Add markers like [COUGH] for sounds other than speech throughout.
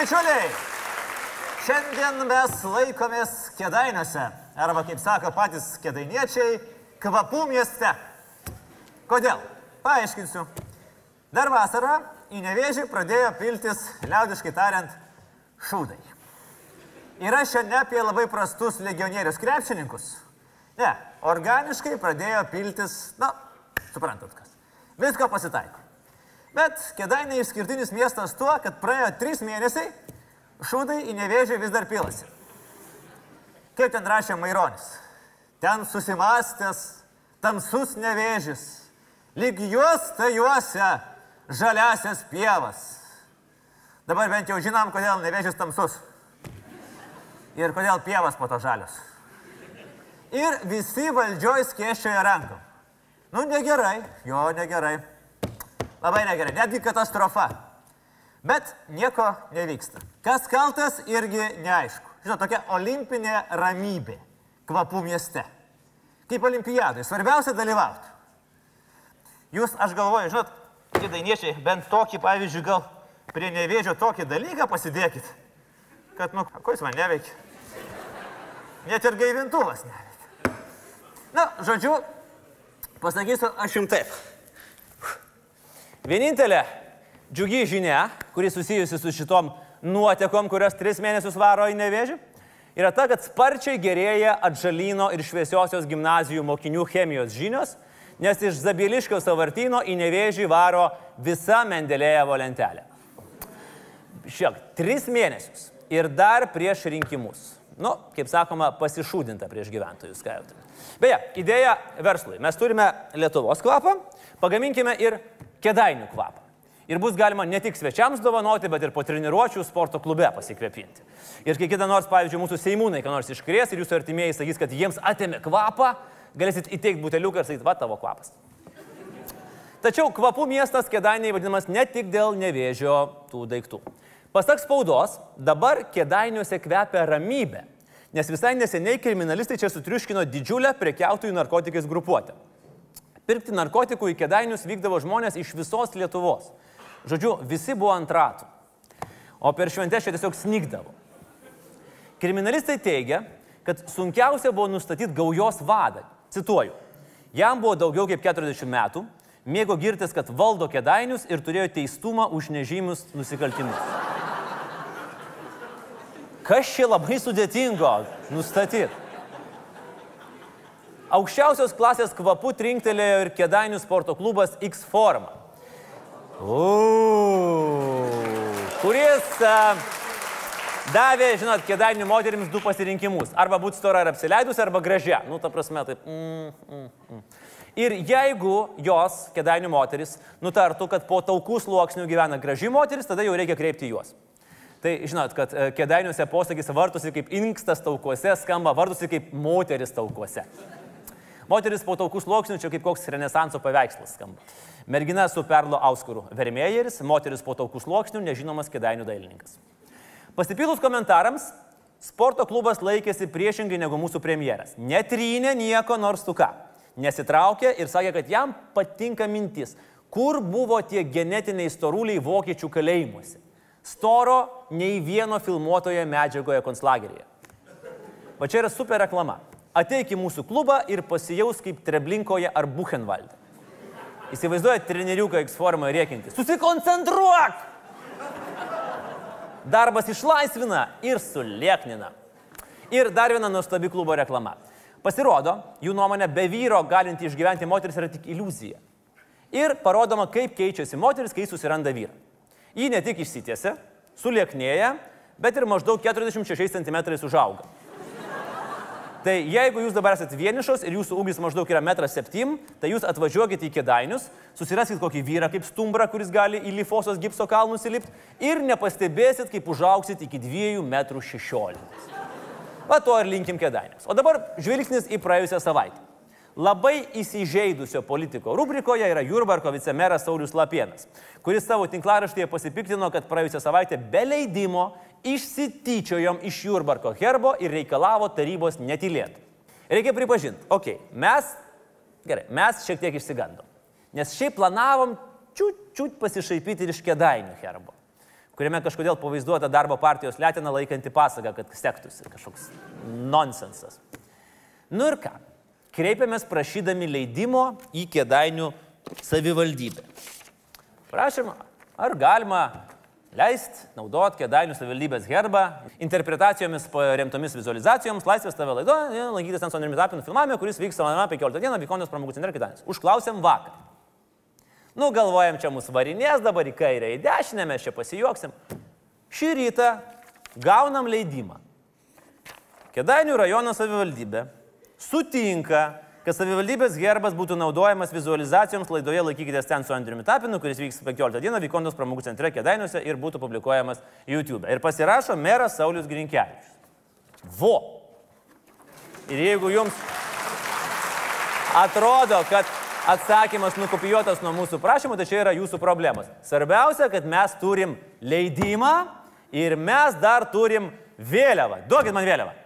Bičiuliai! Šiandien mes laikomės kėdainiuose, arba kaip sako patys kėdainiečiai, kvapų mieste. Kodėl? Paaiškinsiu. Dar vasarą į nevėžį pradėjo piltis, liaudiškai tariant, šūdai. Čia ne apie labai prastus legionierius krepšininkus. Ne, organiškai pradėjo piltis, na, suprantat kas. Visko pasitaiko. Bet kėdainiai išskirtinis miestas tuo, kad praėjo trys mėnesiai, šūdai į nevėžį vis dar pilasi. Kaip ten rašė Maironis. Ten susimastęs, tamsus nevėžis, lyg juos tai juose žaliasias pievas. Dabar bent jau žinom, kodėl nevėžis tamsus. Ir kodėl pievas po to žalios. Ir visi valdžioj skėščioja rankom. Nu, negerai, jo, negerai. Labai negerai, netgi katastrofa. Bet nieko nevyksta. Kas kaltas irgi neaišku. Žinot, tokia olimpinė ramybė kvapų mieste. Kaip olimpiadai, svarbiausia dalyvauti. Jūs, aš galvoju, žinot, kėdainiečiai, bent tokį, pavyzdžiui, gal prie nevėžio tokį dalyką pasidėkit, kad, nu, ko jis man neveikia. Net ir gaivintuvas neveikia. Na, žodžiu, pasakysiu aš jums taip. Vienintelė džiugi žinia, kuri susijusi su šitom nuotekom, kurios tris mėnesius varo į nevėžį, yra ta, kad sparčiai gerėja atžalyno ir šviesiosios gimnazijų mokinių chemijos žinios, nes iš Zabieliškio savartino į nevėžį varo visa Mendelėjevo lentelė. Šiek, tris mėnesius ir dar prieš rinkimus. Nu, kaip sakoma, pasišūdinta prieš gyventojus, ką jau tai. Beje, idėja verslui. Mes turime Lietuvos kvapą, pagaminkime ir kedainių kvapą. Ir bus galima ne tik svečiams dovanoti, bet ir po treniruočių sporto klube pasikvėpinti. Ir kai kita nors, pavyzdžiui, mūsų seimūnai, ką nors iškrės ir jūsų artimieji sakys, kad jiems atėmė kvapą, galėsit įteikti buteliuką ir sakyti, va tavo kvapas. Tačiau kvapų miestas kėdainiai vadinamas ne tik dėl nevėžio tų daiktų. Pasak spaudos, dabar kėdainiuose kvepia ramybė, nes visai neseniai kriminalistai čia sutriuškino didžiulę prekiautojų narkotikais grupuotę. Pirkti narkotikų į kėdainius vykdavo žmonės iš visos Lietuvos. Žodžiu, visi buvo ant ratų. O per šventę čia tiesiog snygdavo. Kriminalistai teigia, kad sunkiausia buvo nustatyti gaujos vadą. Cituoju. Jam buvo daugiau kaip 40 metų, mėgo girtis, kad valdo kėdainius ir turėjo teistumą už nežymius nusikaltimus. Kas čia labai sudėtingo nustatyti? Aukščiausios klasės kvapų trinktelėjo ir kėdainių sporto klubas X Forma. Kuris a, davė, žinot, kėdainių moterims du pasirinkimus. Arba būti stora ir apsileidus, arba gražia. Nu, ta prasme, taip. Mm, mm, mm. Ir jeigu jos, kėdainių moteris, nutartų, kad po taukų sluoksnių gyvena graži moteris, tada jau reikia kreipti juos. Tai žinot, kad kėdainiuose posakis vartusi kaip inkstas taukuose, skamba vartusi kaip moteris taukuose. Moteris po taukų sluoksnių čia kaip koks renesanso paveikslas skamba. Mergina su perlo auskuru Vermėjeris, moteris po taukų sluoksnių, nežinomas kėdainių dailininkas. Pasipilus komentarams, sporto klubas laikėsi priešingai negu mūsų premjeras. Netrynė nieko nors tu ką. Nesitraukė ir sakė, kad jam patinka mintis, kur buvo tie genetiniai storuliai vokiečių kalėjimuose. Storo nei vieno filmuotoje medžiagoje konslageryje. Va čia yra super reklama. Ateik į mūsų klubą ir pasijaus kaip Treblinkoje ar Buchenwalde. Įsivaizduoja treneriuką X formą rėkinti. Susikoncentruok! Darbas išlaisvina ir sulieknina. Ir dar viena nuostabi klubo reklama. Pasirodo, jų nuomonė, be vyro galinti išgyventi moteris yra tik iliuzija. Ir parodoma, kaip keičiasi moteris, kai susiranda vyrą. Ji ne tik išsitėse, sulieknėja, bet ir maždaug 46 cm užauga. Tai jeigu jūs dabar esate vienišos ir jūsų ūgis maždaug yra 1,7 m, tai jūs atvažiuokite į kėdainius, susiraskite kokį vyrą kaip stumbrą, kuris gali į lifosos gipso kalnus įlipti ir nepastebėsit, kaip užauksit iki 2,16 m. Va to ir linkim kėdainius. O dabar žvilgsnis į praėjusią savaitę. Labai įsižeidusio politiko rubrikoje yra Jurbarko vicemeras Saulis Lapienas, kuris savo tinklaraštyje pasipiktino, kad praėjusią savaitę be leidimo išsityčiojom iš Jurbarko herbo ir reikalavo tarybos netilėti. Reikia pripažinti, okei, okay, mes, gerai, mes šiek tiek išsigandom, nes šiaip planavom čiut čiut pasišaipyti ir iš kėdainių herbo, kuriame kažkodėl pavaizduota darbo partijos letina laikanti pasagą, kad sektųsi kažkoks nonsensas. Nu ir ką? Kreipiamės prašydami leidimo į kėdainių savivaldybę. Prašym, ar galima leisti naudoti kėdainių savivaldybės herbą interpretacijomis remtomis vizualizacijoms, laisvės tave laido, lankytis ant sonirimi tapinų filmavime, kuris vyks 15 dieną Vykonijos pramogų centre kėdainius. Užklausėm vakar. Nu, galvojam, čia mūsų varinės dabar į kairę, į dešinę mes čia pasijuoksim. Šį rytą gaunam leidimą. Kėdainių rajono savivaldybė sutinka, kad savivaldybės gerbas būtų naudojamas vizualizacijoms laidoje Laikykitės ten su Andriumi Tapinu, kuris vyks 15 dieną Vykondos pramogų centre Kėdainiuose ir būtų publikuojamas YouTube. Ir pasirašo meras Saulis Grinkevičius. Vo. Ir jeigu jums atrodo, kad atsakymas nukopijuotas nuo mūsų prašymų, tai čia yra jūsų problemos. Svarbiausia, kad mes turim leidimą ir mes dar turim vėliavą. Duokit man vėliavą.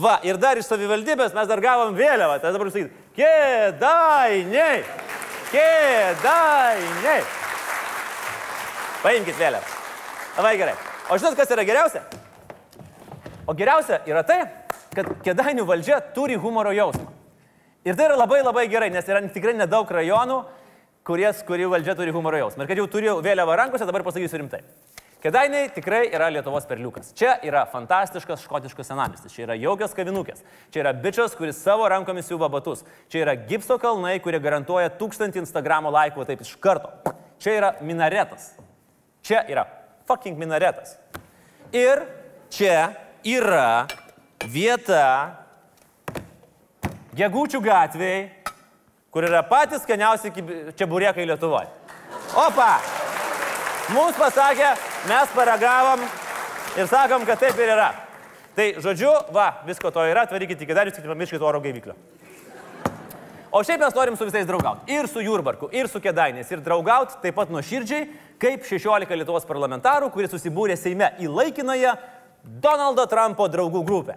Va, ir dar iš savivaldybės mes dar gavom vėliavą. Tai dabar sakyti, kėdainiai, kėdainiai. Paimkite vėliavą. Labai gerai. O žinot, kas yra geriausia? O geriausia yra tai, kad kėdainių valdžia turi humoro jausmą. Ir tai yra labai labai gerai, nes yra tikrai nedaug rajonų, kuries, kurių valdžia turi humoro jausmą. Ir kad jau turiu vėliavą rankose, dabar pasakysiu rimtai. Kedainiai tikrai yra Lietuvos perliukas. Čia yra fantastiškas škotiškas senamistis, čia yra jaukios kavinukės, čia yra bičias, kuris savo rankomis siūva batus, čia yra gipso kalnai, kurie garantuoja tūkstantį Instagramo laikų taip iš karto. Čia yra minaretas. Čia yra fucking minaretas. Ir čia yra vieta Gegučių gatvėje, kur yra patys skaniausi čia burėkai Lietuvoje. Opa! Mums pasakė, mes paragavom ir sakom, kad taip ir yra. Tai žodžiu, va, visko to yra, atvarykite iki darius, tik pamirškite oro gaiviklio. O šiaip mes norim su visais draugauti. Ir su Jurbarku, ir su Kedainės. Ir draugauti taip pat nuoširdžiai, kaip 16 Lietuvos parlamentarų, kurie susibūrė Seime į laikinąją Donaldo Trumpo draugų grupę.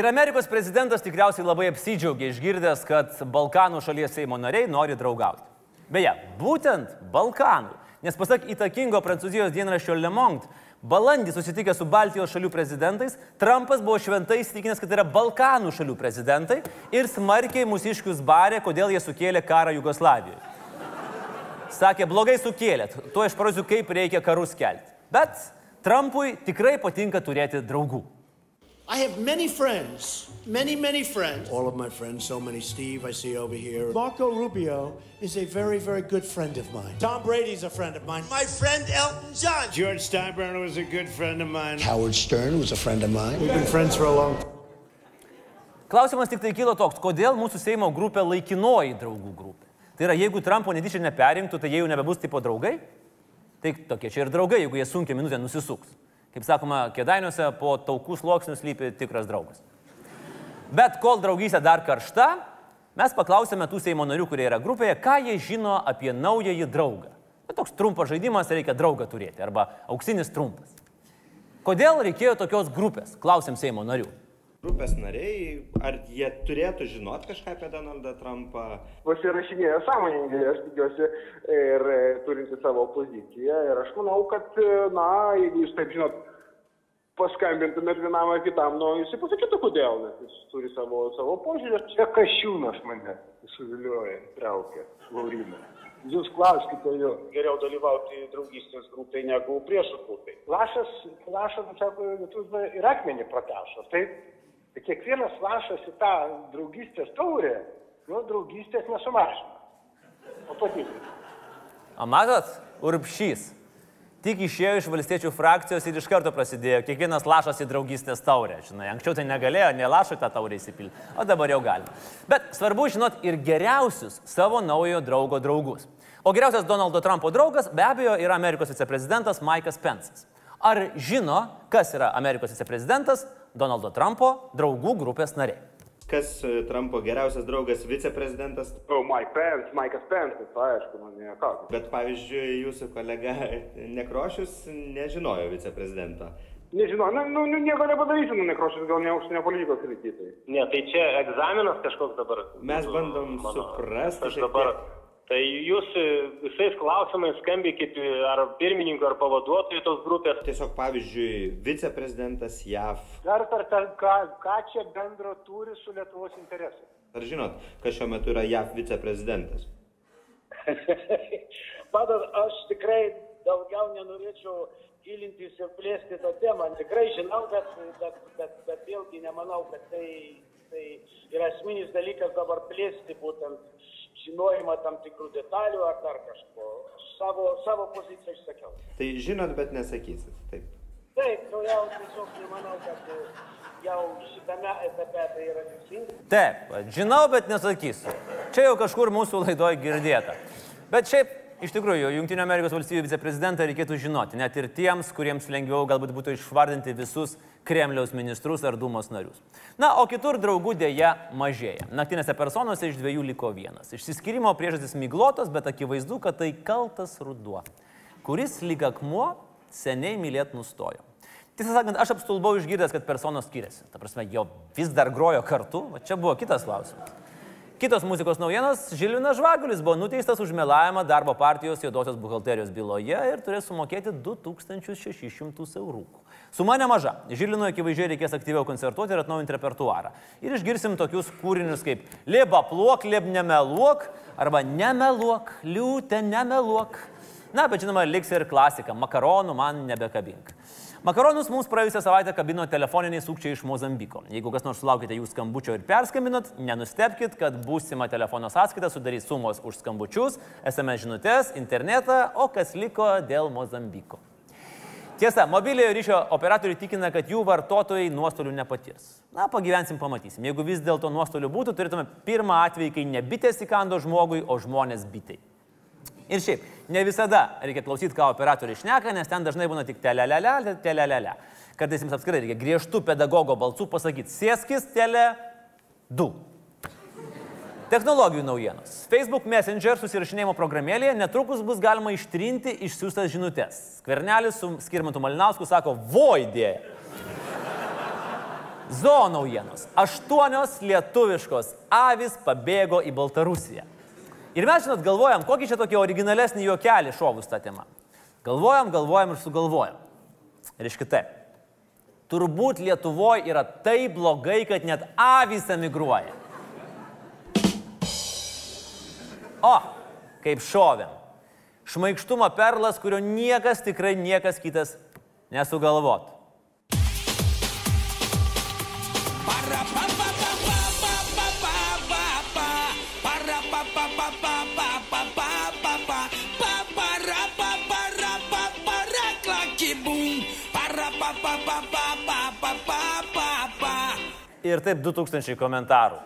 Ir Amerikos prezidentas tikriausiai labai apsidžiaugė išgirdęs, kad Balkanų šalies Seimo nariai nori draugauti. Beje, būtent Balkanų. Nes pasak įtakingo prancūzijos dienraščio Le Monde, balandį susitikęs su Baltijos šalių prezidentais, Trumpas buvo šventai įsitikinęs, kad tai yra Balkanų šalių prezidentai ir smarkiai mūsiškius barė, kodėl jie sukėlė karą Jugoslavijoje. Sakė, blogai sukėlėt, tuo aš parodysiu, kaip reikia karus kelti. Bet Trumpui tikrai patinka turėti draugų. I have many friends, many, many friends. All of my friends, so many. Steve, I see over here. Marco Rubio is a very, very good friend of mine. Tom Brady's a friend of mine. My friend Elton John. George Steinbrenner was a good friend of mine. Howard Stern was a friend of mine. We've been friends for a long time. Klausimas tik tai kilo toks, kodėl mūsų Seimo grupė laikinoji draugų grupė. Tai yra, jeigu Trumpo netyčia neperinktų, tai jie jau nebebus tipo draugai. Tai tokie čia ir draugai, jeigu jie sunkia minutę nusisuks. Kaip sakoma, kėdainiuose po taukų sluoksnių slypi tikras draugas. Bet kol draugystė dar karšta, mes paklausėme tų Seimo narių, kurie yra grupėje, ką jie žino apie naująjį draugą. Bet toks trumpas žaidimas, reikia draugą turėti, arba auksinis trumpas. Kodėl reikėjo tokios grupės? Klausėm Seimo narių. Grupės nariai, ar jie turėtų žinot kažką apie Donaldą Trumpą? pasirašinėja sąmoningai, aš tikiuosi, ir e, turinti savo poziciją. Ir aš manau, kad, e, na, jeigu jūs taip žinot, paskambintumėt vienam ar kitam, nu, jis pasakytų, kodėl, nes jis turi savo, savo požiūrį. Čia kašiūnas mane suvilioja, traukia, Lauriną. Jūs klauskite jo, geriau dalyvauti draugystės grupėje negu priešų grupėje. Lašas, lašas, sako, lietuvių ir akmenį pratešo. Taip, tai kiekvienas lašas į tą draugystės taurę, jo draugystės nesumažina. O padidina. O matot, Urpšys. Tik išėjo iš valstiečių frakcijos ir iš karto prasidėjo kiekvienas lašas į draugystės taurę. Žinai, anksčiau tai negalėjo, ne lašo tą taurę įsipilti, o dabar jau galima. Bet svarbu žinot ir geriausius savo naujojo draugo draugus. O geriausias Donaldo Trumpo draugas be abejo yra Amerikos viceprezidentas Maikas Pensas. Ar žino, kas yra Amerikos viceprezidentas Donaldo Trumpo draugų grupės nariai? Kas e, Trumpo geriausias draugas viceprezidentas? O, Mike Pence, Mike'as Pence, aišku, man ne ką. Bet pavyzdžiui, jūsų kolega Nekrošius nežinojo viceprezidento. Nežinau, na, nu, nu, nieko nepadarysiu, nu, nekrošis gal ne užsienio politikos rytytai. Ne, tai čia egzaminas kažkoks dabar. Mes bandom suprasti Aš dabar. tiek. Tai jūs e, visais klausimais skambykit e, ar pirmininko, ar pavaduotojų tos grupės. Tiesiog pavyzdžiui, viceprezidentas JAV. Dar kartą, ką, ką čia bendro turi su Lietuvos interesais? Ar žinot, kas šiuo metu yra JAV viceprezidentas? [LAUGHS] Matot, aš tikrai daugiau nenorėčiau gilintis ir plėsti tą temą. Tikrai žinau, bet, bet, bet, bet vėlgi nemanau, kad tai, tai yra esminis dalykas dabar plėsti būtent žinojimą tam tikrų detalių ar dar kažko. Savo, savo poziciją išsakiau. Tai žinot, bet nesakysit. Taip. Taip, nu jau tiesiog nemanau, kad jau šitame etape tai yra teisinga. Taip, žinau, bet nesakysiu. Čia jau kažkur mūsų laidoje girdėta. Bet šiaip, iš tikrųjų, Junktinio Amerikos valstybių viceprezidentą reikėtų žinoti, net ir tiems, kuriems lengviau galbūt būtų išvardinti visus Kremliaus ministrus ar Dūmos narius. Na, o kitur draugų dėja mažėja. Naktinėse personose iš dviejų liko vienas. Išsiskirimo priežastis myglotos, bet akivaizdu, kad tai kaltas ruduo, kuris lyg akmuo seniai mylėt nustojo. Tiesą sakant, aš apstulbau išgirdęs, kad personos skiriasi. Ta prasme, jo vis dar grojo kartu, o čia buvo kitas klausimas. Kitos muzikos naujienos - Žilvinas Žvagulis buvo nuteistas už melavimą darbo partijos juodosios buhalterijos byloje ir turės sumokėti 2600 eurų. Suma nemaža. Žilinui akivaizdžiai reikės aktyviau koncertuoti ir atnaujinti repertuarą. Ir išgirsim tokius kūrinius kaip Lieba pluok, lieb nemeluok arba Nemeluok, liūtė nemeluok. Na, bet žinoma, liks ir klasika. Makaronų man nebekabink. Makaronus mums praėjusią savaitę kabino telefoniniai sukčiai iš Mozambiko. Jeigu kas nors sulaukite jų skambučio ir perskambinot, nenustepkite, kad būsima telefono sąskaita sudarys sumos už skambučius, SMS žinutės, internetą, o kas liko dėl Mozambiko. Tiesa, mobiliojo ryšio operatoriai tikina, kad jų vartotojai nuostolių nepatirs. Na, pagyvensim, pamatysim. Jeigu vis dėlto nuostolių būtų, turėtume pirmą atvejį, kai ne bitės įkando žmogui, o žmonės bitai. Ir šiaip, ne visada reikia klausyti, ką operatoriai šneka, nes ten dažnai būna tik telelelele, telelele. Kartais jums apskritai reikia griežtų pedagogo balsų pasakyti, sėskis tele 2. Technologijų naujienos. Facebook Messenger susirašinėjimo programėlėje netrukus bus galima ištrinti išsiųstas žinutės. Skvernelis su Skirmantu Malinausku sako, voidė. Zoo naujienos. Aštuonios lietuviškos avis pabėgo į Baltarusiją. Ir mes, žinot, galvojam, kokį čia tokį originalesnį juokelį šovus tą temą. Galvojam, galvojam ir sugalvojam. Reiškia taip. Turbūt Lietuvoje yra taip blogai, kad net avys emigruoja. O, kaip šovėm. Šmaikštumo perlas, kurio niekas tikrai niekas kitas nesugalvotų. Ir taip 2000 komentarų.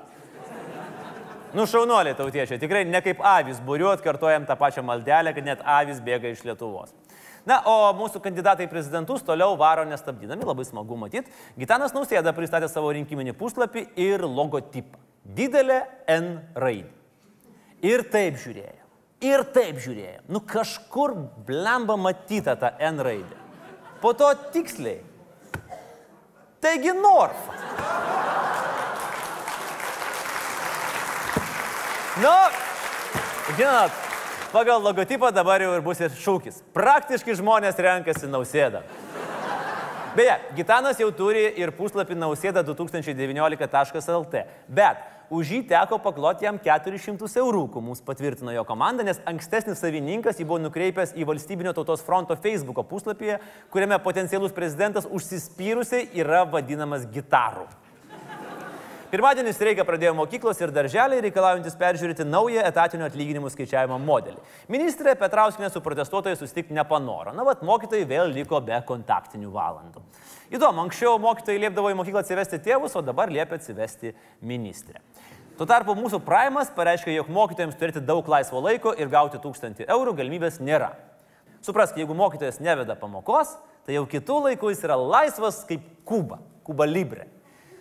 Nu, šaunuoliai tautiečiai, tikrai ne kaip avis būriuot, kartuojam tą pačią maldelę, kad net avis bėga iš Lietuvos. Na, o mūsų kandidatai į prezidentus toliau varo nestabdydami, labai smagu matyti. Gitanas Nausėda pristatė savo rinkiminį puslapį ir logotipą. Didelė N raidė. Ir taip žiūrėjo. Ir taip žiūrėjo. Nu, kažkur blemba matyta ta N raidė. Po to tiksliai. Taigi Norfa. Nu, žinot, pagal logotipą dabar jau ir bus ir šūkis. Praktiškai žmonės renkasi nausėdą. Beje, Gitanas jau turi ir puslapį nausėda 2019.lt. Bet už jį teko pakloti jam 400 eurų, mums patvirtino jo komanda, nes ankstesnis savininkas jį buvo nukreipęs į Valstybinio tautos fronto Facebook puslapyje, kuriame potencialus prezidentas užsispyrusiai yra vadinamas gitaru. Pirmadienį streiką pradėjo mokyklos ir darželiai reikalaujantis peržiūrėti naują etatinio atlyginimų skaičiavimo modelį. Ministrė Petrauskinė su protestuotojais susitikti nepanoro. Na, vad mokytojai vėl liko be kontaktinių valandų. Įdomu, anksčiau mokytojai liepdavo į mokyklą atsivesti tėvus, o dabar liepia atsivesti ministrę. Tuo tarpu mūsų Primas pareiškia, jog mokytojams turėti daug laisvo laiko ir gauti 1000 eurų galimybės nėra. Suprask, jeigu mokytojas neveda pamokos, tai jau kitų laikų jis yra laisvas kaip kuba, kuba libre.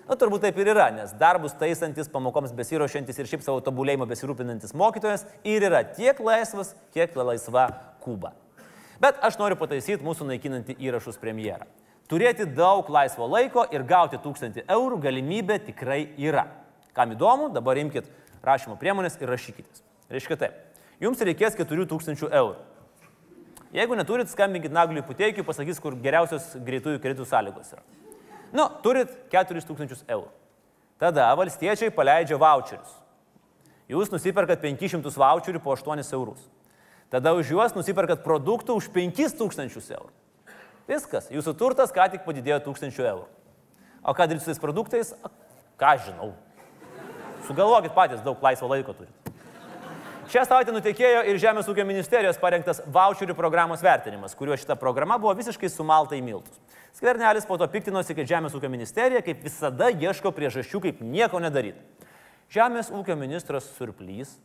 Na, turbūt taip ir yra, nes darbus taisantis, pamokoms besirošiantis ir šiaip savo tobulėjimo besirūpinantis mokytojas ir yra tiek laisvas, kiek laisva kuba. Bet aš noriu pataisyti mūsų naikinantį įrašus premjerą. Turėti daug laisvo laiko ir gauti 1000 eurų galimybė tikrai yra. Kam įdomu, dabar imkite rašymo priemonės ir rašykitės. Reiškia taip, jums reikės 4000 eurų. Jeigu neturit, skambinkit Nagliui Puteikiui, pasakys, kur geriausios greitųjų kreditų sąlygos yra. Nu, turit 4000 eurų. Tada valstiečiai paleidžia voucherius. Jūs nusiperkat 500 voucherių po 8 eurus. Tada už juos nusiperkat produktų už 5000 eurų. Viskas, jūsų turtas ką tik padidėjo 1000 eurų. O ką daryti su tais produktais? Ką žinau. Sugalvokit patys, daug laisvo laiko turite. Šią savaitę nutekėjo ir Žemės ūkio ministerijos parengtas voucherių programos vertinimas, kuriuo šita programa buvo visiškai sumalta į miltus. Skvernelis po to piktinosi, kad Žemės ūkio ministerija kaip visada ieško priežasčių, kaip nieko nedaryti. Žemės ūkio ministras Surplys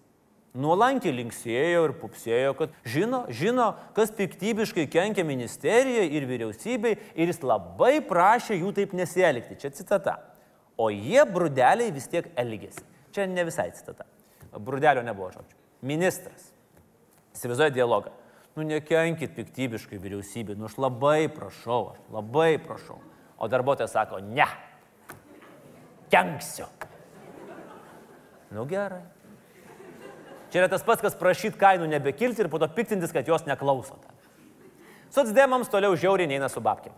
nuolankiai linksėjo ir pupsėjo, kad žino, žino, kas piktybiškai kenkia ministerijai ir vyriausybei ir jis labai prašė jų taip nesielgti. Čia citata. O jie brudeliai vis tiek elgėsi. Čia ne visai citata. Brudelio nebuvo žodžių. Ministras. Įsivaizduoja dialogą. Nu nekenkit piktybiškai vyriausybė, nu aš labai prašau, aš labai prašau. O darbuotojas sako, ne. Kenksiu. Nu gerai. Čia yra tas pats, kas prašyti kainų nebekilti ir po to piktintis, kad jos neklausote. Sotsdemams toliau žiauriai neina su babkim.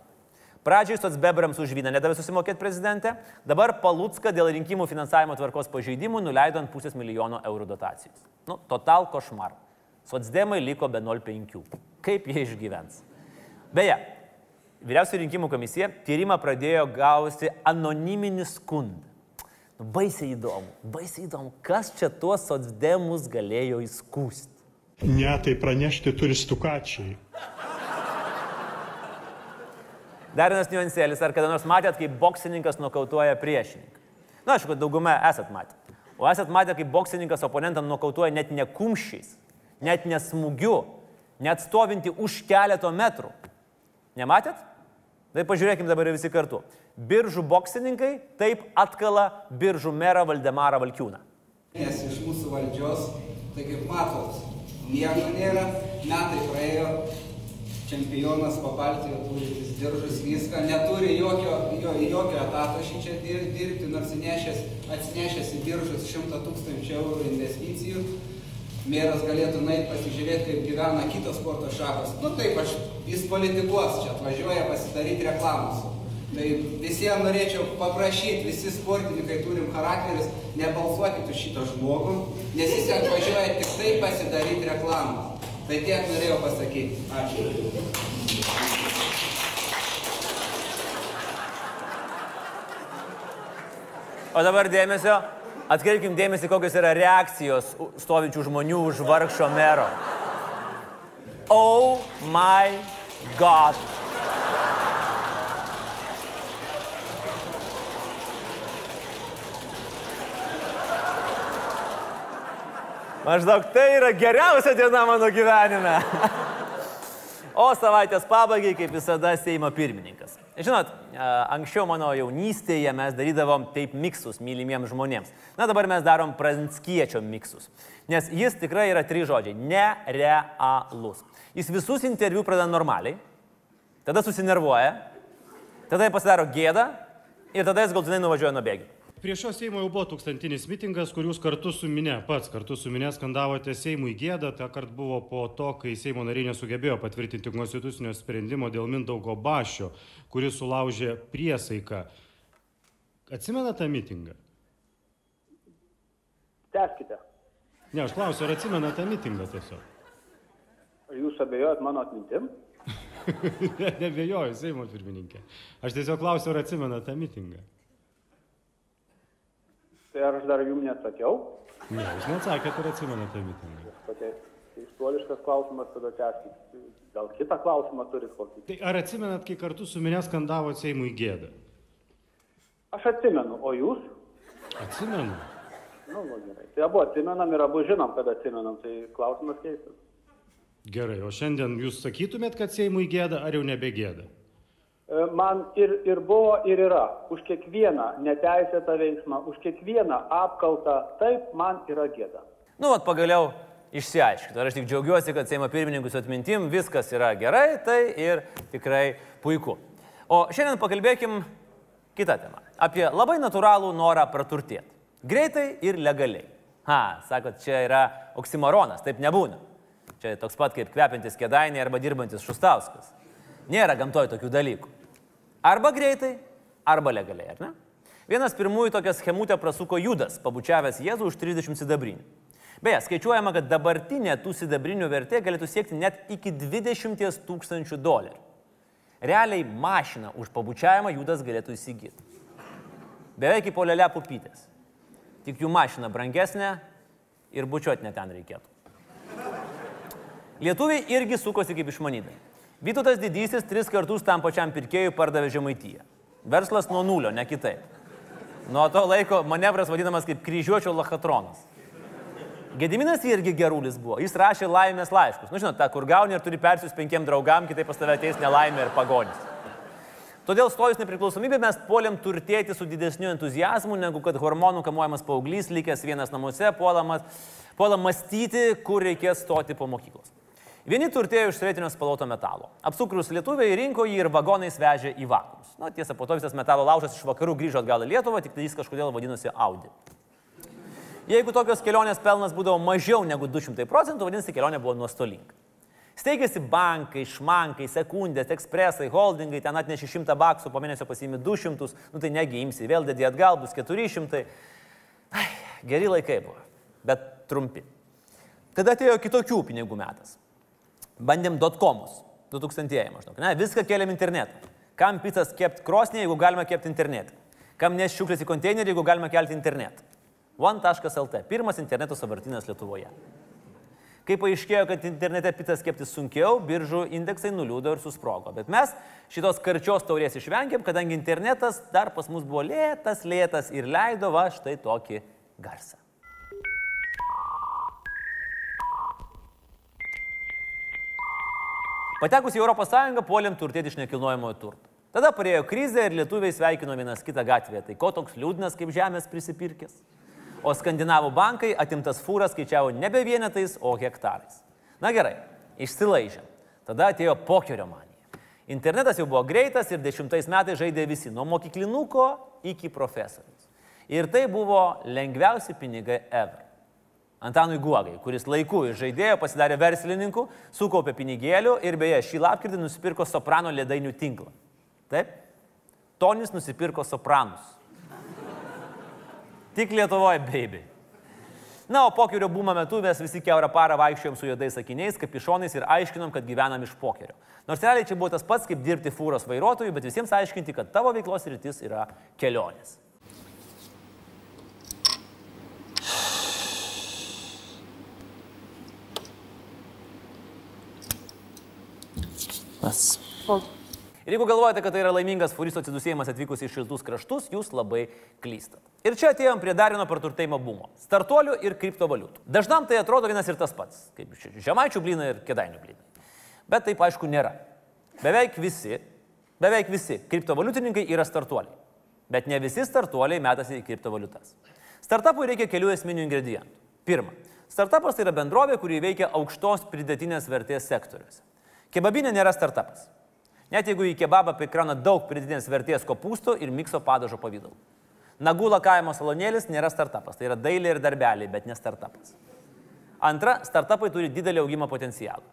Pradžiai sotsbebrams už vyną nedavė susimokėti prezidentė, dabar Palutska dėl rinkimų finansavimo tvarkos pažeidimų nuleido ant pusės milijono eurų dotacijos. Nu, total košmar. Sotsdemai liko be 0,5. Kaip jie išgyvens? Beje, Vyriausioji rinkimų komisija tyrimą pradėjo gauti anoniminį skundą. Nu, baisiai įdomu, baisiai įdomu, kas čia tuos sotsdemus galėjo įskūsti. Ne, tai pranešti turi stukačiai. Dar vienas niuansėlis, ar kada nors matėt, kaip boksininkas nokautuoja priešininką? Na, aišku, dauguma esat matę. O esat matę, kaip boksininkas oponentam nokautuoja net ne kumščiais, net nesmūgiu, net stovinti už keleto metrų. Nematėt? Tai pažiūrėkime dabar visi kartu. Biržų boksininkai taip atkala biržų merą Valdemarą Valkiūną. Nes iš mūsų valdžios, tai kaip matot, nieko nėra, metai praėjo, čempionas pabaltijo turintis diržus viską, neturi jokio, jo, jokio etato šį čia dirbti, nors įnešęs, atsinešęs į diržus 100 tūkstančių eurų investicijų. Mėras galėtų nueiti pasižiūrėti, kaip gyvena kitos sporto šakos. Nu taip, aš, jis politikuos čia, atvažiuoja pasidaryti reklamus. Tai visiems norėčiau paprašyti, visi sportininkai turim charakteris, nebalsuokit už šitą žmogų, nes jis atvažiuoja tik tai pasidaryti reklamą. Tai tiek norėjau pasakyti. Ačiū. O dabar dėmesio, atkreipkim dėmesį, kokios yra reakcijos stovinčių žmonių už vargšo mero. Oh my god. Maždaug tai yra geriausia diena mano gyvenime. O savaitės pabaigai, kaip visada, Seimo pirmininkas. Žinot, anksčiau mano jaunystėje mes darydavom taip miksus mylimiems žmonėms. Na dabar mes darom pranckiečio miksus. Nes jis tikrai yra trys žodžiai - nerealus. Jis visus interviu pradeda normaliai, tada susinervuoja, tada pasidaro gėdą ir tada jis galtinai nuvažiuoja nuo bėgių. Prie šio Seimo jau buvo tūkstantinis mitingas, kur jūs kartu su minė, pats kartu su minė skandavote Seimui gėdą. Ta kart buvo po to, kai Seimo nariai nesugebėjo patvirtinti konstitucinio sprendimo dėl Mindaugo Bašio, kuris sulaužė priesaiką. Atsimena tą mitingą? Teskite. Ne, aš klausiu, ar atsimena tą mitingą tiesiog? Jūs abejojat mano atmintim? [LAUGHS] ne, nebejoju, Seimo pirmininkė. Aš tiesiog klausiu, ar atsimena tą mitingą. Tai ar aš dar jums nesakiau? Ne, jūs neatsakėte ir atsimenate mitingą. Tokia keistuoliškas klausimas, tada tęskit. Gal kitą klausimą turit kokį? Tai ar atsimenat, kai kartu su minė skandavo Seimui gėdą? Aš atsimenu, o jūs? Atsimenu. Nu, nu gerai. Tai abu atsimenam ir abu žinom, kad atsimenam, tai klausimas keistas. Gerai, o šiandien jūs sakytumėt, kad Seimui gėda ar jau nebegėda? E, Man ir, ir buvo, ir yra. Už kiekvieną neteisėtą veiksmą, už kiekvieną apkaltą, taip, man yra gėda. Nu, vat pagaliau išsiaiškinti. Ir aš tik džiaugiuosi, kad Seimo pirmininkus atmintim viskas yra gerai, tai ir tikrai puiku. O šiandien pakalbėkim kitą temą. Apie labai natūralų norą praturtėti. Greitai ir legaliai. Ha, sakot, čia yra oksimoronas, taip nebūna. Čia toks pat kaip kvepiantis kėdainiai arba dirbantis šustauskas. Nėra gamtoj tokių dalykų. Arba greitai, arba legaliai, ar ne? Vienas pirmųjų tokią schemutę prasuko Judas, pabučiavęs Jėzų už 30 sidabrinių. Beje, skaičiuojama, kad dabartinė tų sidabrinių vertė galėtų siekti net iki 20 tūkstančių dolerių. Realiai mašiną už pabučiavimą Judas galėtų įsigyti. Beveik į polelę pupytės. Tik jų mašina brangesnė ir bučiuoti net ten reikėtų. Lietuviai irgi sukosi kaip išmanydai. Vytautas didysis tris kartus tam pačiam pirkėjui pardavė žemaityje. Verslas nuo nulio, ne kitaip. Nuo to laiko manevras vadinamas kaip kryžiuočio lachatronas. Gediminas irgi gerulis buvo. Jis rašė laimės laiškus. Nu, žinot, tą, kur gauni ir turi persius penkiem draugam, kitaip pas tave ateis nelaimė ir pagonis. Todėl stojus nepriklausomybė mes puolėm turtėti su didesniu entuzijazmu, negu kad hormonų kamuojamas paauglys, likęs vienas namuose, puolam mąstyti, kur reikės stoti po mokyklos. Vieni turtėjo iš sovietinio spaloto metalo. Apsukrus lietuviai rinko jį ir vagonais vežė į vakarus. Na, tiesa, po to visas metalo laužas iš vakarų grįžo atgal į Lietuvą, tik tai jis kažkodėl vadinosi Audi. Jeigu tokios kelionės pelnas būdavo mažiau negu 200 procentų, vadinasi, kelionė buvo nuostolinga. Steigėsi bankai, šmankai, sekundės, ekspresai, holdingai, ten atneši 100 baksų, po mėnesio pasiimi 200, nu tai negi imsi, vėl dedi atgal, bus 400. Ai, geri laikai buvo, bet trumpi. Tada atėjo kitokių pinigų metas. Bandėm dotcomus, 2000 maždaug. Ne, viską keliam internetą. Kam pizzas kept krosnį, jeigu galima kepti internetą? Kam nes šiuklės į konteinerį, jeigu galima kelti internetą? One.lt. Pirmas interneto savartinas Lietuvoje. Kai paaiškėjo, kad internete pitas kepti sunkiau, biržų indeksai nuliūdo ir susprogo. Bet mes šitos karčios taurės išvengėm, kadangi internetas dar pas mus buvo lėtas, lėtas ir leido va štai tokį garsą. Patekus į ES puolėm turtėti iš nekilnojamojo turto. Tada parėjo krizė ir lietuviai sveikino vienas kitą gatvėje. Tai ko toks liūdnas kaip žemės prisipirkęs? O skandinavų bankai atimtas fūras skaičiavo nebe vienetais, o hektarais. Na gerai, išsilaižėm. Tada atėjo pokerio manija. Internetas jau buvo greitas ir dešimtais metais žaidė visi, nuo mokyklinuko iki profesorius. Ir tai buvo lengviausi pinigai ever. Antanui Guogai, kuris laiku iš žaidėjo pasidarė verslininku, sukaupė pinigėlių ir beje šį lapkritį nusipirko soprano ledinių tinklą. Taip? Tonis nusipirko sopranus. Tik Lietuvoje, baby. Na, o pokerio būmo metu mes visi keurą parą vaikščiojom su juodais akiniais, kapišonais ir aiškinom, kad gyvenam iš pokerio. Nors realiai čia buvo tas pats, kaip dirbti fūros vairuotojui, bet visiems aiškinti, kad tavo veiklos rytis yra kelionės. Mas. Ir jeigu galvojate, kad tai yra laimingas furisto atsidusėjimas atvykus į šiltus kraštus, jūs labai klystat. Ir čia atėjom prie dar vieno praturtėjimo bumo - startuolių ir kriptovaliutų. Dažnam tai atrodo vienas ir tas pats, kaip žemaičių blynai ir kedainių blynai. Bet taip aišku nėra. Beveik visi, beveik visi kriptovaliutininkai yra startuoliai. Bet ne visi startuoliai metasi į kriptovaliutas. Startupui reikia kelių esminių ingredientų. Pirma, startupas tai yra bendrovė, kuri veikia aukštos pridėtinės vertės sektoriuose. Kebabinė nėra startupas. Net jeigu į kebabą prikrauna daug pridėtinės vertės kopūstų ir mikso padažo pavydalu. Nagula kaimo salonėlis nėra startupas, tai yra dailė ir darbeliai, bet ne startupas. Antra, startupai turi didelį augimo potencialą.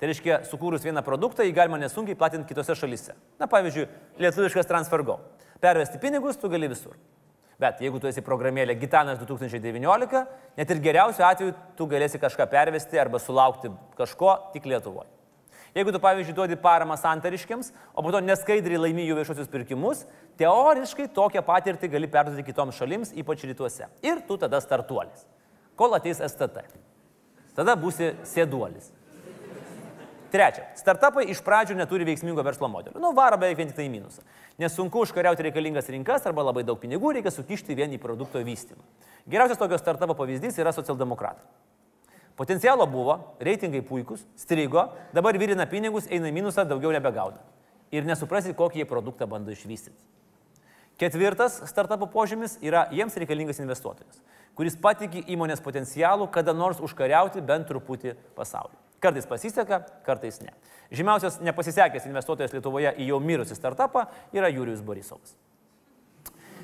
Tai reiškia, sukūrus vieną produktą, jį galima nesunkiai platinti kitose šalise. Na, pavyzdžiui, lietuviškas TransferGo. Pervesti pinigus tu gali visur. Bet jeigu tu esi programėlė Gitanas 2019, net ir geriausiu atveju tu galėsi kažką pervesti arba sulaukti kažko tik Lietuvoje. Jeigu tu, pavyzdžiui, duodi paramą santariškiams, o po to neskaidriai laimi jų viešosius pirkimus, teoriškai tokią patirtį gali perduoti kitoms šalims, ypač rytuose. Ir tu tada startuolis. Kol ateis STT. Tada būsi sėduolis. Trečia, startupai iš pradžių neturi veiksmingo verslo modelio. Nu, varo beveik vien tik tai minusą. Nes sunku užkariauti reikalingas rinkas arba labai daug pinigų reikia sukišti vien į produkto vystymą. Geriausias tokio startupo pavyzdys yra socialdemokratai. Potencialo buvo, reitingai puikus, strigo, dabar virina pinigus, eina į minusą, daugiau nebegauda. Ir nesuprasi, kokį jie produktą bando išvystyti. Ketvirtas startupo požymis yra jiems reikalingas investuotojas, kuris patikė įmonės potencialų kada nors užkariauti bent truputį pasaulį. Kartais pasiseka, kartais ne. Žymiausias nepasisekęs investuotojas Lietuvoje į jau mirusį startupą yra Jurijus Borisovas.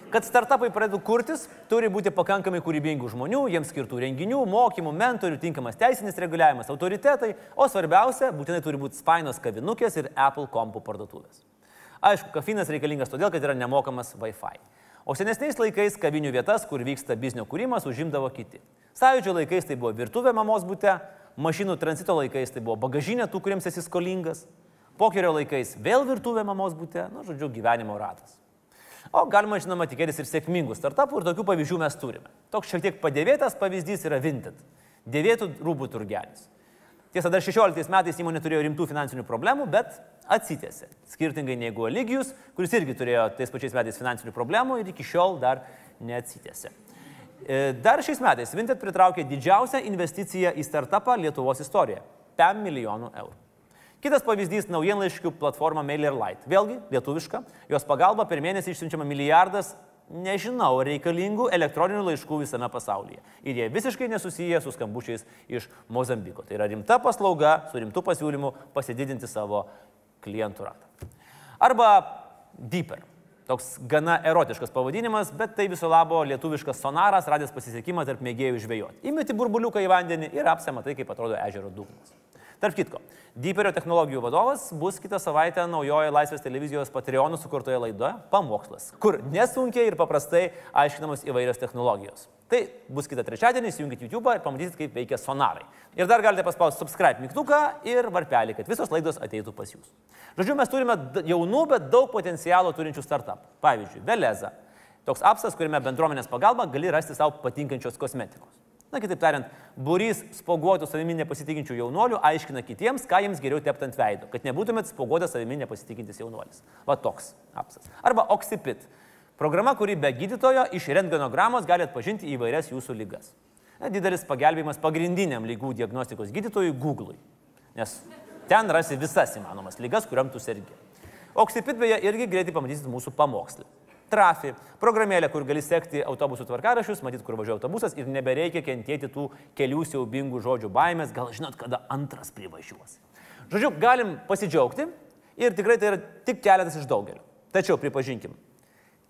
Kad startupai pradėtų kurtis, turi būti pakankamai kūrybingų žmonių, jiems skirtų renginių, mokymų, mentorių, tinkamas teisinis reguliavimas, autoritetai, o svarbiausia, būtinai turi būti spainos kavinukės ir Apple kompų parduotuvės. Aišku, kafinas reikalingas todėl, kad yra nemokamas Wi-Fi. O senesniais laikais kavinių vietas, kur vyksta biznio kūrimas, užimdavo kiti. Sąjūdžio laikais tai buvo virtuvė mamos būte, mašinų tranzito laikais tai buvo bagažinė tų, kuriems esi skolingas, pokerio laikais vėl virtuvė mamos būte, nu, žodžiu, gyvenimo ratas. O galima, žinoma, tikėtis ir sėkmingų startupų ir tokių pavyzdžių mes turime. Toks šiek tiek padėvėtas pavyzdys yra Vinted. Dėvėtų rūbų turgelis. Tiesa, dar 16 metais įmonė turėjo rimtų finansinių problemų, bet atsitėsi. Skirtingai negu Eligijus, kuris irgi turėjo tais pačiais metais finansinių problemų ir iki šiol dar neatsitėsi. E, dar šiais metais Vinted pritraukė didžiausią investiciją į startupą Lietuvos istorijoje - 5 milijonų eurų. Kitas pavyzdys - naujienlaiškių platforma MailerLite. Vėlgi, lietuviška, jos pagalba per mėnesį išsiunčiama milijardas, nežinau, reikalingų elektroninių laiškų visame pasaulyje. Ir jie visiškai nesusiję su skambučiais iš Mozambiko. Tai yra rimta paslauga su rimtu pasiūlymu pasididinti savo klientų ratą. Arba Deeper. Toks gana erotiškas pavadinimas, bet tai viso labo lietuviškas sonaras, radęs pasisekimą tarp mėgėjų žvejoti. Įmeti burbuliuką į vandenį ir apsematai, kaip atrodo ežero dugnas. Tarp kitko, Deeperio technologijų vadovas bus kitą savaitę naujoje Laisvės televizijos Patreonų sukurtoje laidoje Pamokslas, kur nesunkiai ir paprastai aiškinamos įvairios technologijos. Tai bus kitą trečiadienį, įjungit YouTube ir pamatysit, kaip veikia sonarai. Ir dar galite paspausti subscribe mygtuką ir varpelį, kad visos laidos ateitų pas jūs. Žodžiu, mes turime jaunų, bet daug potencialo turinčių startup. Pavyzdžiui, Veleza. Toks apsas, kuriame bendruomenės pagalba gali rasti savo patinkančios kosmetikos. Na, kitaip tariant, burys spoguotų savimi nepasitikinčių jaunuolių aiškina kitiems, ką jiems geriau tepti ant veido, kad nebūtumėt spoguotas savimi nepasitikintis jaunuolis. Va toks apsas. Arba Oxipit. Programa, kuri be gydytojo iš rentgenogramos gali atpažinti įvairias jūsų lygas. Didelis pagelbėjimas pagrindiniam lygų diagnostikos gydytojui Google'ui. Nes ten rasi visas įmanomas lygas, kuriam tu sergi. Oxipit beje irgi greitai pamatysit mūsų pamokslį. Trafi, programėlė, kur gali sekti autobusų tvarkarašius, matyti, kur važiuoja autobusas ir nebereikia kentėti tų kelių siaubingų žodžių baimės, gal žinot, kada antras privažiuos. Žodžiu, galim pasidžiaugti ir tikrai tai yra tik keletas iš daugelio. Tačiau pripažinkim,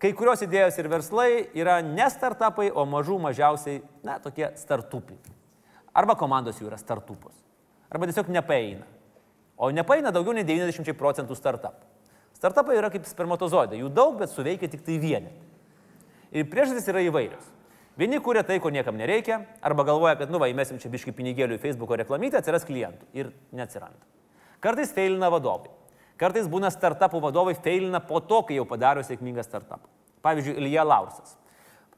kai kurios idėjos ir verslai yra ne startupai, o mažų mažiausiai, na, tokie startupai. Arba komandos jų yra startupos. Arba tiesiog nepaeina. O nepaeina daugiau nei 90 procentų startupų. Startupai yra kaip spermatozoidai, jų daug, bet suveikia tik tai vieni. Ir priežastys yra įvairios. Vieni kūrė tai, ko niekam nereikia, arba galvoja, kad, nu, va, įmesim čia biški pinigėlių į Facebook reklamytę, atsiras klientų. Ir neatsiranda. Kartais feilina vadovai. Kartais būna startupų vadovai feilina po to, kai jau padaro sėkmingą startupą. Pavyzdžiui, Ilija Laursas.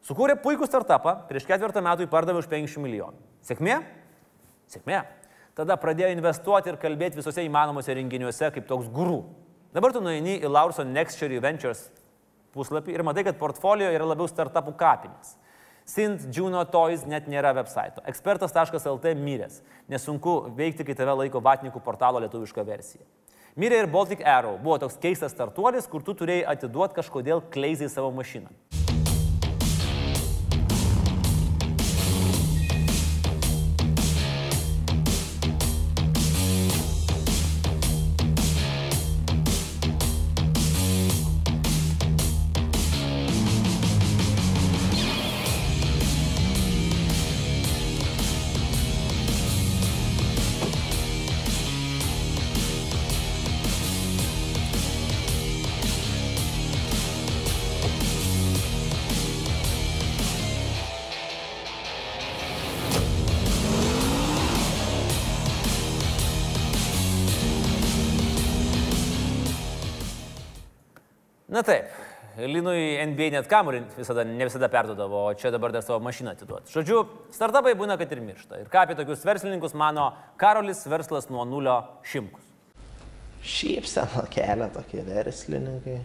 Sukūrė puikų startupą, prieš ketvirtą metų jį pardavė už 500 milijonų. Sėkmė? Sėkmė. Tada pradėjo investuoti ir kalbėti visose įmanomuose renginiuose kaip toks gurų. Dabar tu nueini į Laurso Nextury Ventures puslapį ir matai, kad portfolio yra labiau startupų kapinės. Sint Juno Toys net nėra website. Ekspertas.lt miręs. Nesunku veikti, kai tave laiko vatnikų portalo lietuviška versija. Mirė ir Baltic Arrow. Buvo toks keistas startuolis, kur tu turėjai atiduoti kažkodėl kleizai savo mašiną. Na taip, Linui NBA net kamuolį visada, ne visada perdodavo, o čia dabar dar savo mašiną atiduot. Žodžiu, startupai būna, kad ir miršta. Ir ką apie tokius verslininkus mano Karolis verslas nuo nulio šimkus. Šiaip seno kelią tokie verslininkai.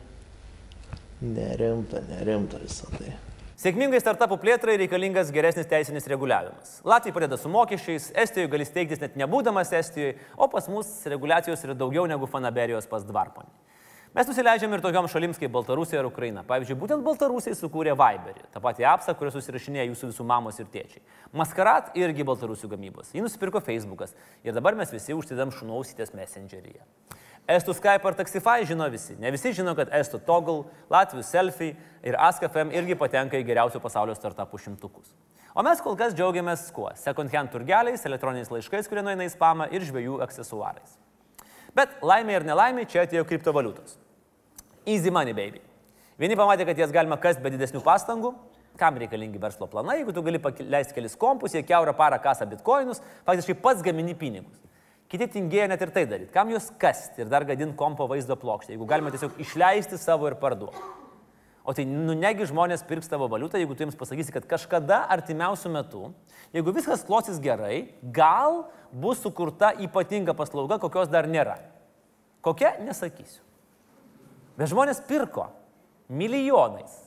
Nerimta, nerimta visą tai. Sėkmingai startupų plėtrai reikalingas geresnis teisinis reguliavimas. Latvijai padeda su mokesčiais, Estijoje gali steigtis net nebūdamas Estijoje, o pas mus reguliacijos yra daugiau negu Fanaberijos pas Dvarponį. Mes nusileidžiam ir tokiam šalims kaip Baltarusija ir Ukraina. Pavyzdžiui, būtent Baltarusiai sukūrė Viberį, tą patį apsą, kuriuo susirašinėja jūsų visų mamos ir tėčiai. Maskarat irgi Baltarusių gamybos. Jį nusipirko Facebookas ir dabar mes visi užsidam šunausytės Messengeryje. Estų Skype ar Taxify žino visi. Ne visi žino, kad Estų Toggle, Latvijų Selfie ir AskFM irgi patenka į geriausių pasaulio startupų šimtukus. O mes kol kas džiaugiamės kuo? Second hand turgeliais, elektroniniais laiškais, kurie nueina į spamą ir žvėjų aksesuarais. Bet laimė ir nelaimė čia atėjo kriptovaliutos. Easy money, baby. Vieni pamatė, kad jas galima kasti be didesnių pastangų. Kam reikalingi verslo planai, jeigu tu gali leisti kelis kompus, jie keurą parą kasa bitkoinus, faktiškai pats gamini pinigus. Kiti tingėjo net ir tai daryti. Kam juos kasti ir dar gadinti kompo vaizdo plokštę, jeigu galima tiesiog išleisti savo ir parduoti. O tai nu negi žmonės pirks tavo valiutą, jeigu tu jiems pasakysi, kad kažkada artimiausių metų, jeigu viskas klosis gerai, gal bus sukurta ypatinga paslauga, kokios dar nėra. Kokia, nesakysiu. Bet žmonės pirko milijonais.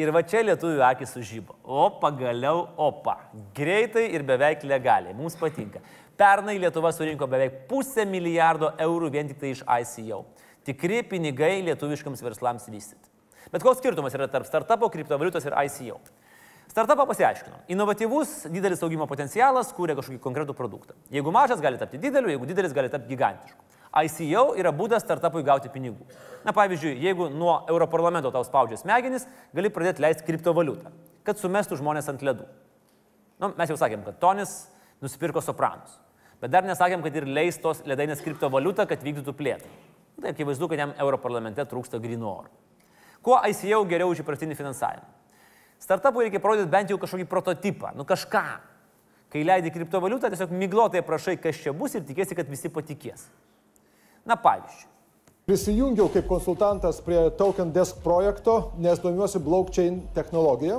Ir va čia lietuvių akis sužybo. O pagaliau, opa. Greitai ir beveik legaliai. Mums patinka. Pernai Lietuva surinko beveik pusę milijardo eurų vien tik tai iš ICO. Tikri pinigai lietuviškams verslams vystyti. Bet koks skirtumas yra tarp startupo, kriptovaliutos ir ICO? Startupą pasiaiškino. Inovatyvus, didelis augimo potencialas kūrė kažkokį konkretų produktą. Jeigu mažas gali tapti dideliu, jeigu didelis gali tapti gigantišku. ICO yra būdas startupui gauti pinigų. Na pavyzdžiui, jeigu nuo Europarlamento tau spaudžia smegenis, gali pradėti leisti kriptovaliutą, kad sumestų žmonės ant ledų. Nu, mes jau sakėm, kad Tonis nusipirko sopranus. Bet dar nesakėm, kad ir leis tos ledainės kriptovaliutą, kad vykdytų plėtrą. Tai akivaizdu, kad jam Europarlamente trūksta grino oro. Kuo ICO geriau už įprastinį finansavimą? Startupui reikia parodyti bent jau kažkokį prototipą, nu kažką. Kai leidi kriptovaliutą, tiesiog miglotai prašai, kas čia bus ir tikėsi, kad visi patikės. Na pavyzdžiui. Prisijungiau kaip konsultantas prie Token Desk projekto, nes domiuosi blockchain technologija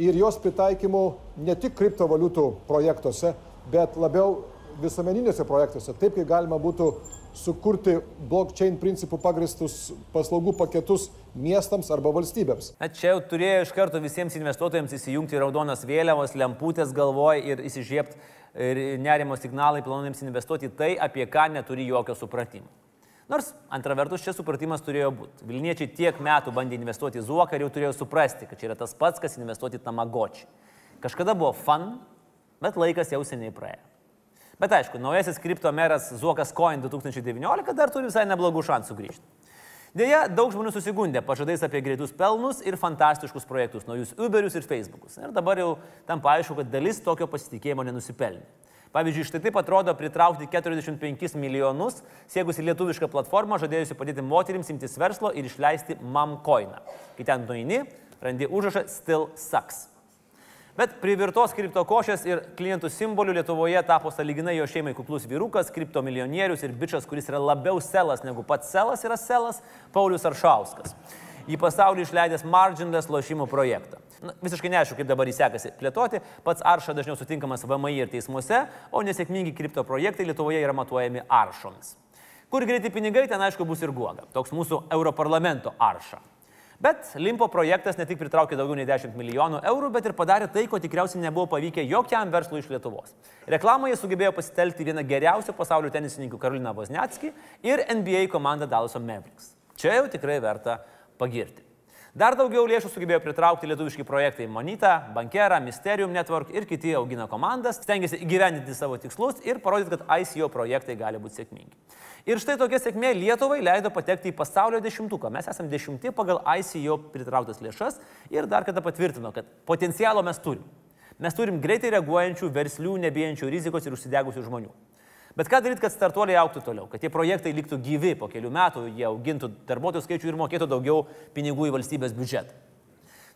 ir jos pritaikymu ne tik kriptovaliutų projektuose, bet labiau visuomeniniuose projektuose, taip kaip galima būtų sukurti blockchain principų pagristus paslaugų paketus miestams arba valstybėms. Na čia jau turėjo iš karto visiems investuotojams įsijungti raudonas vėliavos, lemputės galvoj ir įsižiebti nerimo signalai planams investuoti tai, apie ką neturi jokio supratimo. Nors antra vertus čia supratimas turėjo būti. Vilniečiai tiek metų bandė investuoti į Zuoką ir jau turėjo suprasti, kad čia yra tas pats, kas investuoti į Tamagočiį. Kažkada buvo fun, bet laikas jau seniai praėjo. Bet aišku, naujasis kripto meras Zuokas Coin 2019 dar turi visai neblogų šansų grįžti. Deja, daug žmonių susigundė pažadais apie greitus pelnus ir fantastiškus projektus, naujus Uberius ir Facebookus. Ir dabar jau tam paaišku, kad dalis tokio pasitikėjimo nenusipelnė. Pavyzdžiui, štai taip atrodo pritraukti 45 milijonus, siegusi lietuvišką platformą, žadėjusi padėti moterims imtis verslo ir išleisti mamcoiną. Kai ten nueini, randi užrašą Still Sucks. Bet privirtos kripto košės ir klientų simbolių Lietuvoje tapo saliginai jo šeimai kuklus vyrukas, kripto milijonierius ir bičias, kuris yra labiau selas negu pats selas yra selas, Paulius Aršauskas. Į pasaulį išleidęs Marginless lošimų projektą. Na, visiškai neaišku, kaip dabar jį sekasi plėtoti, pats Arša dažniau sutinkamas VMI ir teismuose, o nesėkmingi kripto projektai Lietuvoje yra matuojami Aršomis. Kur greiti pinigai, ten aišku bus ir guoga. Toks mūsų Europarlamento Arša. Bet Limpo projektas ne tik pritraukė daugiau nei 10 milijonų eurų, bet ir padarė tai, ko tikriausiai nebuvo pavykę jokiam verslui iš Lietuvos. Reklamoje sugebėjo pasitelkti vieną geriausių pasaulio tenisininkų Karoliną Vozniatskį ir NBA komandą Dallaso Mavericks. Čia jau tikrai verta pagirti. Dar daugiau lėšų sugebėjo pritraukti lietuviški projektai Monita, Bankera, Mysterium Network ir kiti augina komandas, stengiasi įgyvendinti savo tikslus ir parodyti, kad ICO projektai gali būti sėkmingi. Ir štai tokia sėkmė Lietuvai leido patekti į pasaulio dešimtuką. Mes esame dešimti pagal ICO pritrauktas lėšas ir dar kartą patvirtino, kad potencialo mes turim. Mes turim greitai reaguojančių, verslių, nebijančių rizikos ir užsidegusių žmonių. Bet ką daryti, kad startuoliai auktų toliau, kad tie projektai liktų gyvi po kelių metų, jie augintų darbuotojų skaičių ir mokėtų daugiau pinigų į valstybės biudžetą.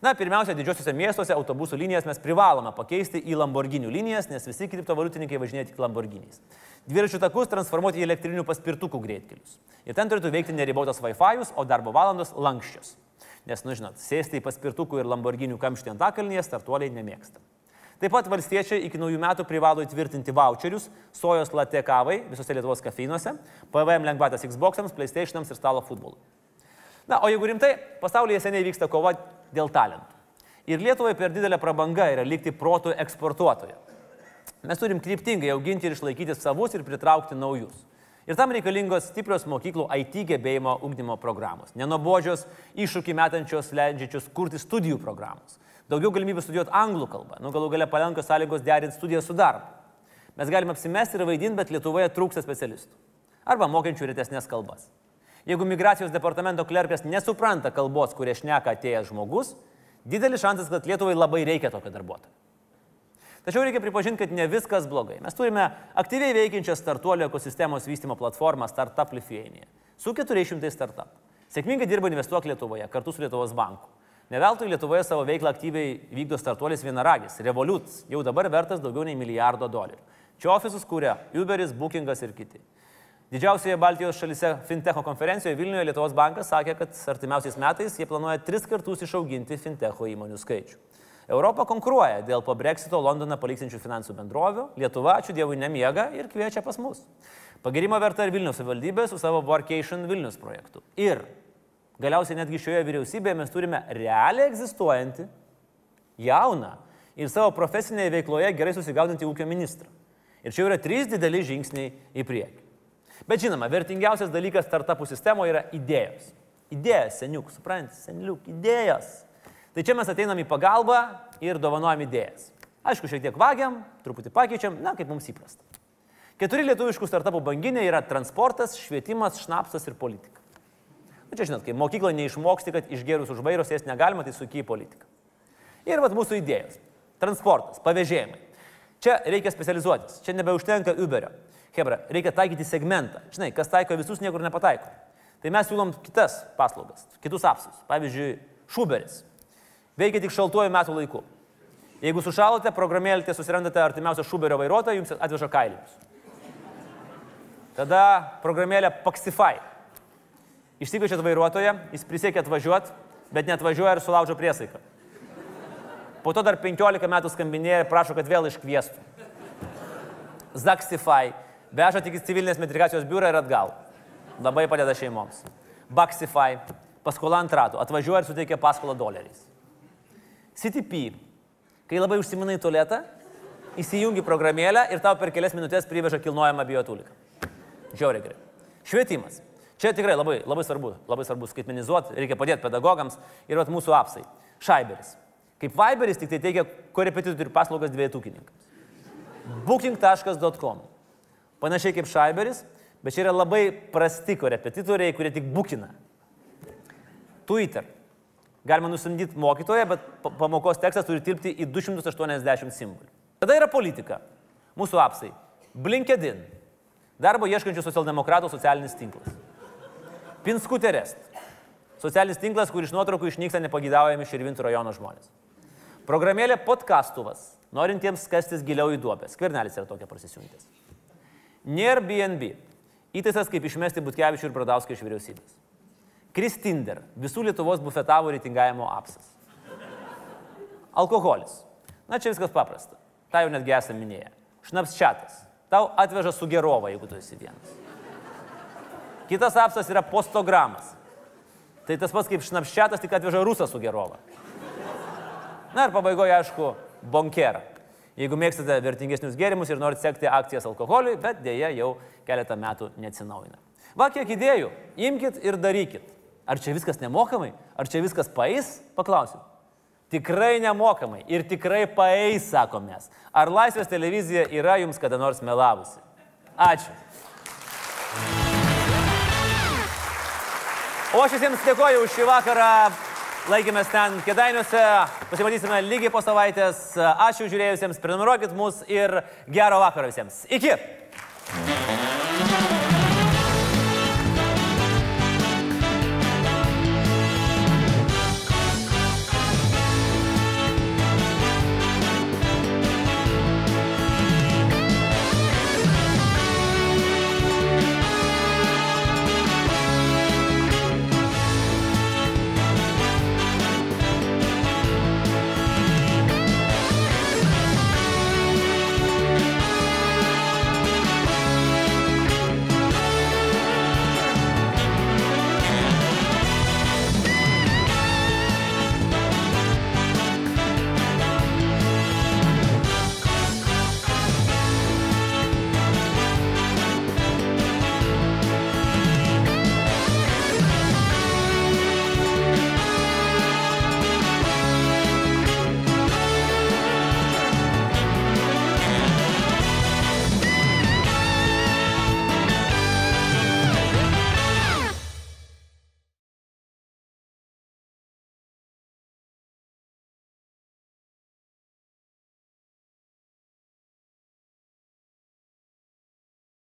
Na, pirmiausia, didžiosiuose miestuose autobusų linijas mes privalome pakeisti į Lamborghinių linijas, nes visi kriptovaliutininkai važinėja tik Lamborghiniais. Dviračių takus transformuoti į elektrinių paspirtukų greitkelius. Ir ten turėtų veikti neribotas Wi-Fi, o darbo valandos lankščios. Nes, nu žinot, sėsti į paspirtukų ir Lamborghinių kamštį ant akalnyje startuoliai nemėgsta. Taip pat valstiečiai iki naujų metų privalo įtvirtinti voucherius sojos latte kavai visose Lietuvos kafeinuose, PVM lengvatas Xbox'ams, PlayStation'ams ir stalo futbolui. Na, o jeigu rimtai, pasaulyje seniai vyksta kova dėl talentų. Ir Lietuvai per didelę prabangą yra likti protų eksportuotoje. Mes turim kryptingai auginti ir išlaikyti savus ir pritraukti naujus. Ir tam reikalingos stiprios mokyklų IT gebėjimo ugdymo programos. Nenobodžios, iššūkį metančios, leidžiančios kurti studijų programos. Daugiau galimybių studijuoti anglų kalbą. Nu, galų galia palankios sąlygos derinti studiją su darbu. Mes galime apsimesti ir vaidinti, bet Lietuvoje trūksta specialistų. Arba mokančių retesnės kalbas. Jeigu migracijos departamento klerkas nesupranta kalbos, kurie šneka atėjęs žmogus, didelis šansas, kad Lietuvai labai reikia tokio darbuotojo. Tačiau reikia pripažinti, kad ne viskas blogai. Mes turime aktyviai veikiančią startuolio ekosistemos vystimo platformą Startup Lithuania su 400 startup. Sėkmingai dirba Investuok Lietuvoje kartu su Lietuvos banku. Neveltui Lietuvoje savo veiklą aktyviai vykdo startuolis vienaragis - Revolut, jau dabar vertas daugiau nei milijardo dolerių. Čia ofisus kūrė Uberis, Bookingas ir kiti. Didžiausioje Baltijos šalise Fintecho konferencijoje Vilniuje Lietuvos bankas sakė, kad artimiausiais metais jie planuoja tris kartus išauginti Fintecho įmonių skaičių. Europa konkuruoja dėl po Brexito Londoną paliksinčių finansų bendrovių, Lietuva, ačiū Dievui, nemiega ir kviečia pas mus. Pagirimo verta ir Vilnius savivaldybė su savo Workation Vilnius projektu. Ir galiausiai netgi šioje vyriausybėje mes turime realiai egzistuojantį, jauną ir savo profesinėje veikloje gerai susigaudantį ūkio ministrą. Ir čia yra trys dideli žingsniai į priekį. Bet žinoma, vertingiausias dalykas startupų sistemoje yra idėjos. Idėjas, seniuk, suprantate, seniuk, idėjas. Tai čia mes ateinam į pagalbą ir dovanojam idėjas. Aišku, šiek tiek vagiam, truputį pakeičiam, na, kaip mums įprasta. Keturi lietuviškų startupų banginiai yra transportas, švietimas, šnapsas ir politika. Na čia žinot, kai mokykloje neišmoksti, kad išgerus už vairo sės negalima, tai suky į politiką. Ir vat mūsų idėjos. Transportas, pavėžėjimai. Čia reikia specializuotis, čia nebeužtenka Uberio. Hebra, reikia taikyti segmentą. Žinai, kas taiko visus, niekur nepataiko. Tai mes siūlom kitas paslaugas, kitus apsus. Pavyzdžiui, Šuberis. Veikia tik šaltuoju metų laiku. Jeigu sušalote, programėlėte, susirandate artimiausią Šuberio vairuotoją, jums atveža kailius. Tada programėlė Paxify. Išsikviečiat vairuotoją, jis prisiekia atvažiuoti, bet net važiuoja ir sulaužo priesaiką. Po to dar 15 metų skambinėja ir prašo, kad vėl iškviestų. Zaxify. Veža tik į civilinės metrikacijos biurą ir atgal. Labai padeda šeimoms. Baxify. Paskola ant ratų. Atvažiuoja ir suteikia paskolą doleriais. CTP. Kai labai užsiminai tualetą, įsijungi programėlę ir tau per kelias minutės priveža kilnojamą biotuliką. Žiauriai gerai. Švietimas. Čia tikrai labai, labai svarbu, labai svarbu skaitmenizuoti, reikia padėti pedagogams ir vat mūsų apsai. Šaiberis. Kaip Viberis tik tai teikia korepetitorių paslaugas dviejotūkininkams. Booking.com. Panašiai kaip Šaiberis, bet čia yra labai prasti korepetitoriai, kurie tik bukina. Twitter. Galima nusamdyti mokytoją, bet pamokos tekstas turi tilpti į 280 simbolių. Tada yra politika. Mūsų apsai. Blinkedin. Darbo ieškančių socialdemokratų socialinis tinklas. Pinskuterest. Socialinis tinklas, kur iš nuotraukų išnyksta nepagydaujami Širvintų rajono žmonės. Programėlė podcastuvas, norintiems kastis giliau į duobę. Skvernelis yra tokia prasisiuntęs. Nėr BNB. Įtaisas kaip išmesti Butkevičių ir Bradauską iš vyriausybės. Kristinder. Visų Lietuvos bufetavo reitingavimo apsas. Alkoholis. Na čia viskas paprasta. Ta jau netgi esame minėję. Šnapsčiatas. Tau atveža su gerova, jeigu tu esi vienas. Kitas apsas yra postogramas. Tai tas pats kaip šnapščiatas, tik atveža rusą su gerova. Na ir pabaigoje, aišku, bonkera. Jeigu mėgstate vertingesnius gėrimus ir norite sekti akcijas alkoholiui, bet dėja jau keletą metų neatsinaujina. Va kiek idėjų, imkite ir darykit. Ar čia viskas nemokamai? Ar čia viskas paeis? Paklausiu. Tikrai nemokamai ir tikrai paeis, sakomės. Ar Laisvės televizija yra jums kada nors melavusi? Ačiū. O aš visiems dėkoju už šį vakarą. Laikėmės ten kėdainiuose. Pasimatysime lygiai po savaitės. Ačiū žiūrėjusiems, prenumeruokit mus ir gero vakaro visiems. Iki.